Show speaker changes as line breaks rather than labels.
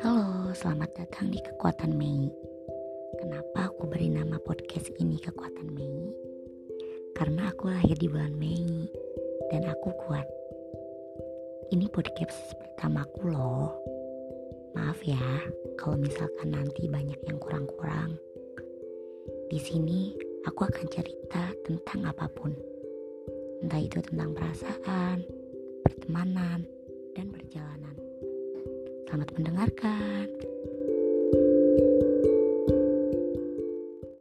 Halo, selamat datang di Kekuatan Mei. Kenapa aku beri nama podcast ini Kekuatan Mei? Karena aku lahir di bulan Mei dan aku kuat. Ini podcast pertamaku loh. Maaf ya kalau misalkan nanti banyak yang kurang-kurang. Di sini aku akan cerita tentang apa pun. Entah itu tentang perasaan, pertemanan, dan perjalanan. Selamat mendengarkan.